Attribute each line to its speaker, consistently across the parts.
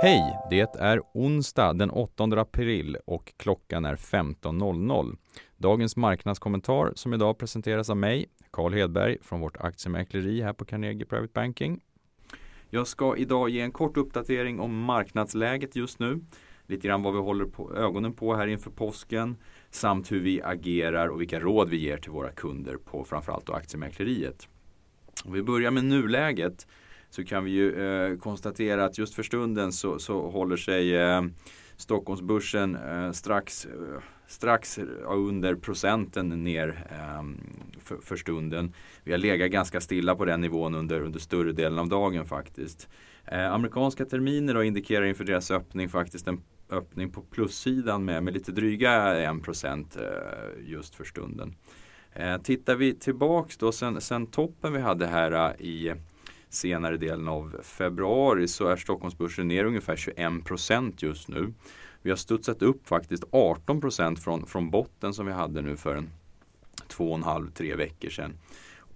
Speaker 1: Hej! Det är onsdag den 8 april och klockan är 15.00. Dagens marknadskommentar som idag presenteras av mig, Carl Hedberg från vårt aktiemäkleri här på Carnegie Private Banking. Jag ska idag ge en kort uppdatering om marknadsläget just nu. Lite grann vad vi håller på, ögonen på här inför påsken samt hur vi agerar och vilka råd vi ger till våra kunder på framförallt då aktiemäkleriet. Om vi börjar med nuläget så kan vi ju eh, konstatera att just för stunden så, så håller sig eh, Stockholmsbörsen eh, strax, eh, strax under procenten ner eh, för, för, stunden. Vi har legat ganska stilla på den nivån under, under större delen av dagen faktiskt. Eh, amerikanska terminer då indikerar inför deras öppning faktiskt en öppning på plussidan med, med lite dryga 1% eh, just för stunden. Eh, tittar vi tillbaks då sen, sen toppen vi hade här eh, i senare delen av februari så är Stockholmsbörsen ner ungefär 21% just nu. Vi har studsat upp faktiskt 18 från, från botten som vi hade nu för en två och en halv, tre veckor sedan.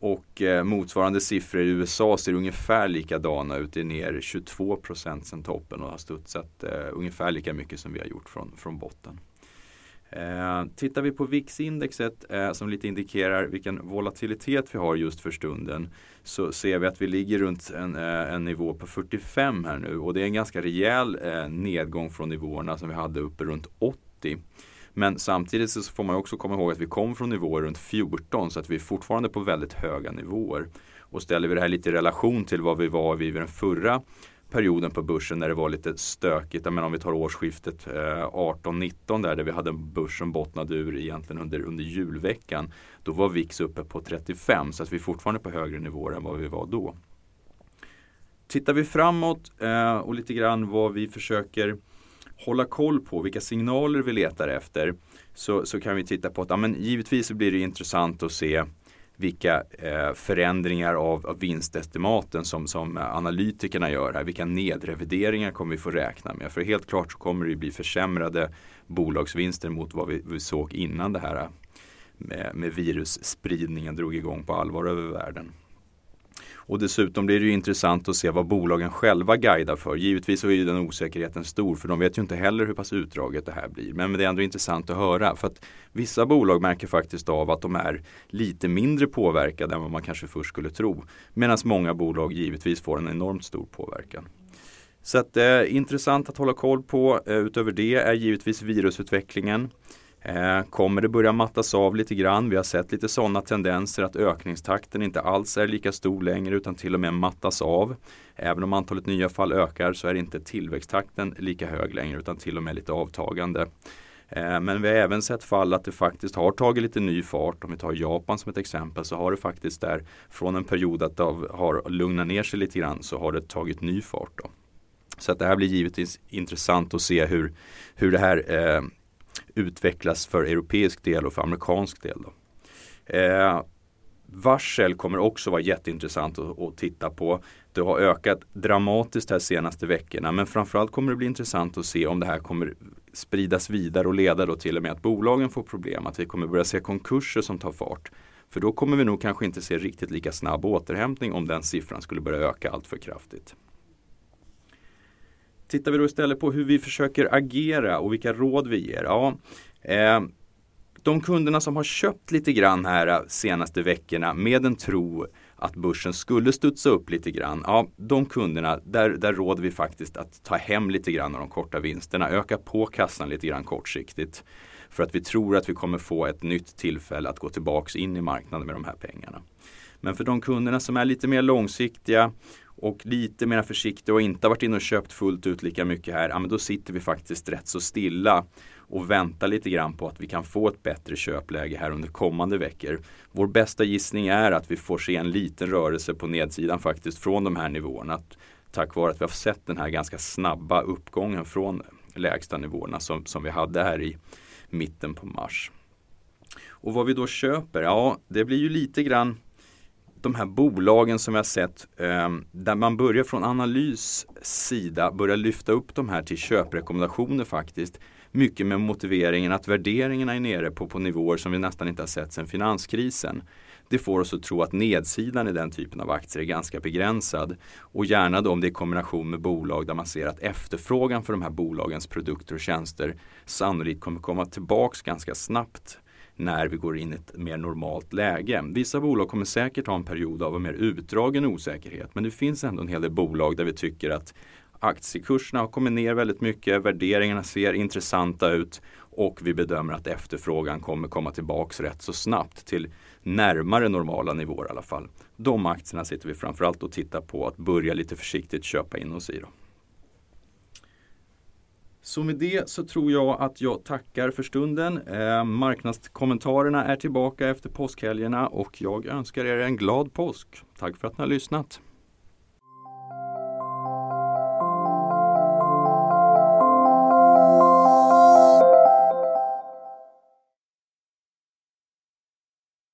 Speaker 1: Och eh, motsvarande siffror i USA ser ungefär likadana ut. Det är ner 22% sedan toppen och har studsat eh, ungefär lika mycket som vi har gjort från, från botten. Eh, tittar vi på VIX-indexet eh, som lite indikerar vilken volatilitet vi har just för stunden så ser vi att vi ligger runt en, eh, en nivå på 45 här nu och det är en ganska rejäl eh, nedgång från nivåerna som vi hade uppe runt 80. Men samtidigt så får man också komma ihåg att vi kom från nivåer runt 14 så att vi är fortfarande på väldigt höga nivåer. Och ställer vi det här lite i relation till vad vi var vid den förra perioden på börsen när det var lite stökigt. Jag menar om vi tar årsskiftet eh, 18-19 där, där vi hade en börs som bottnade ur egentligen under, under julveckan. Då var VIX uppe på 35 så att vi är fortfarande på högre nivåer än vad vi var då. Tittar vi framåt eh, och lite grann vad vi försöker hålla koll på, vilka signaler vi letar efter så, så kan vi titta på att ja, men givetvis blir det intressant att se vilka eh, förändringar av, av vinstestimaten som, som analytikerna gör här. Vilka nedrevideringar kommer vi få räkna med? För helt klart så kommer det bli försämrade bolagsvinster mot vad vi, vi såg innan det här med, med virusspridningen drog igång på allvar över världen. Och dessutom blir det ju intressant att se vad bolagen själva guidar för. Givetvis så är ju den osäkerheten stor för de vet ju inte heller hur pass utdraget det här blir. Men det är ändå intressant att höra för att vissa bolag märker faktiskt av att de är lite mindre påverkade än vad man kanske först skulle tro. Medan många bolag givetvis får en enormt stor påverkan. Så att, eh, intressant att hålla koll på. Eh, utöver det är givetvis virusutvecklingen. Eh, kommer det börja mattas av lite grann? Vi har sett lite sådana tendenser att ökningstakten inte alls är lika stor längre utan till och med mattas av. Även om antalet nya fall ökar så är inte tillväxttakten lika hög längre utan till och med lite avtagande. Eh, men vi har även sett fall att det faktiskt har tagit lite ny fart. Om vi tar Japan som ett exempel så har det faktiskt där från en period att det har lugnat ner sig lite grann så har det tagit ny fart. Då. Så att det här blir givetvis intressant att se hur, hur det här eh, utvecklas för europeisk del och för amerikansk del. Då. Eh, varsel kommer också vara jätteintressant att, att, titta på. Det har ökat dramatiskt här senaste veckorna men framförallt kommer det bli intressant att se om det här kommer spridas vidare och leda då till och med att bolagen får problem. Att vi kommer börja se konkurser som tar fart. För då kommer vi nog kanske inte se riktigt lika snabb återhämtning om den siffran skulle börja öka allt för kraftigt. Tittar vi då istället på hur vi försöker agera och vilka råd vi ger. Ja, eh, de kunderna som har köpt lite grann här eh, senaste veckorna med en tro att börsen skulle studsa upp lite grann. Ja, de kunderna, där, där råder vi faktiskt att ta hem lite grann av de korta vinsterna. Öka på kassan lite grann kortsiktigt. För att vi tror att vi kommer få ett nytt tillfälle att gå tillbaks in i marknaden med de här pengarna. Men för de kunderna som är lite mer långsiktiga och lite mer försiktig och inte varit inne och köpt fullt ut lika mycket här, ja, men då sitter vi faktiskt rätt så stilla och väntar lite grann på att vi kan få ett bättre köpläge här under kommande veckor. Vår bästa gissning är att vi får se en liten rörelse på nedsidan faktiskt från de här nivåerna. Tack vare att vi har sett den här ganska snabba uppgången från lägsta nivåerna som, som vi hade här i mitten på mars. Och vad vi då köper, ja det blir ju lite grann de här bolagen som vi har sett ehm, där man börjar från analys sida börja lyfta upp de här till köprekommendationer faktiskt. Mycket med motiveringen att värderingarna är nere på, på nivåer som vi nästan inte har sett sedan finanskrisen. Det får oss att tro att nedsidan i den typen av aktier är ganska begränsad. Och gärna då om det är i kombination med bolag där man ser att efterfrågan för de här bolagens produkter och tjänster sannolikt kommer komma tillbaks ganska snabbt när vi går in i ett mer normalt läge. Vissa bolag kommer säkert ha en period av en mer utdragen osäkerhet men det finns ändå en hel del bolag där vi tycker att aktiekurserna har kommit ner väldigt mycket, värderingarna ser intressanta ut och vi bedömer att efterfrågan kommer komma tillbaks rätt så snabbt till närmare normala nivåer i alla fall. De aktierna sitter vi framförallt och tittar på att börja lite försiktigt köpa in oss i. Då. Så med det så tror jag att jag tackar för stunden. Eh, marknadskommentarerna är tillbaka efter påskhelgerna och jag önskar er en glad påsk. Tack för att ni har lyssnat.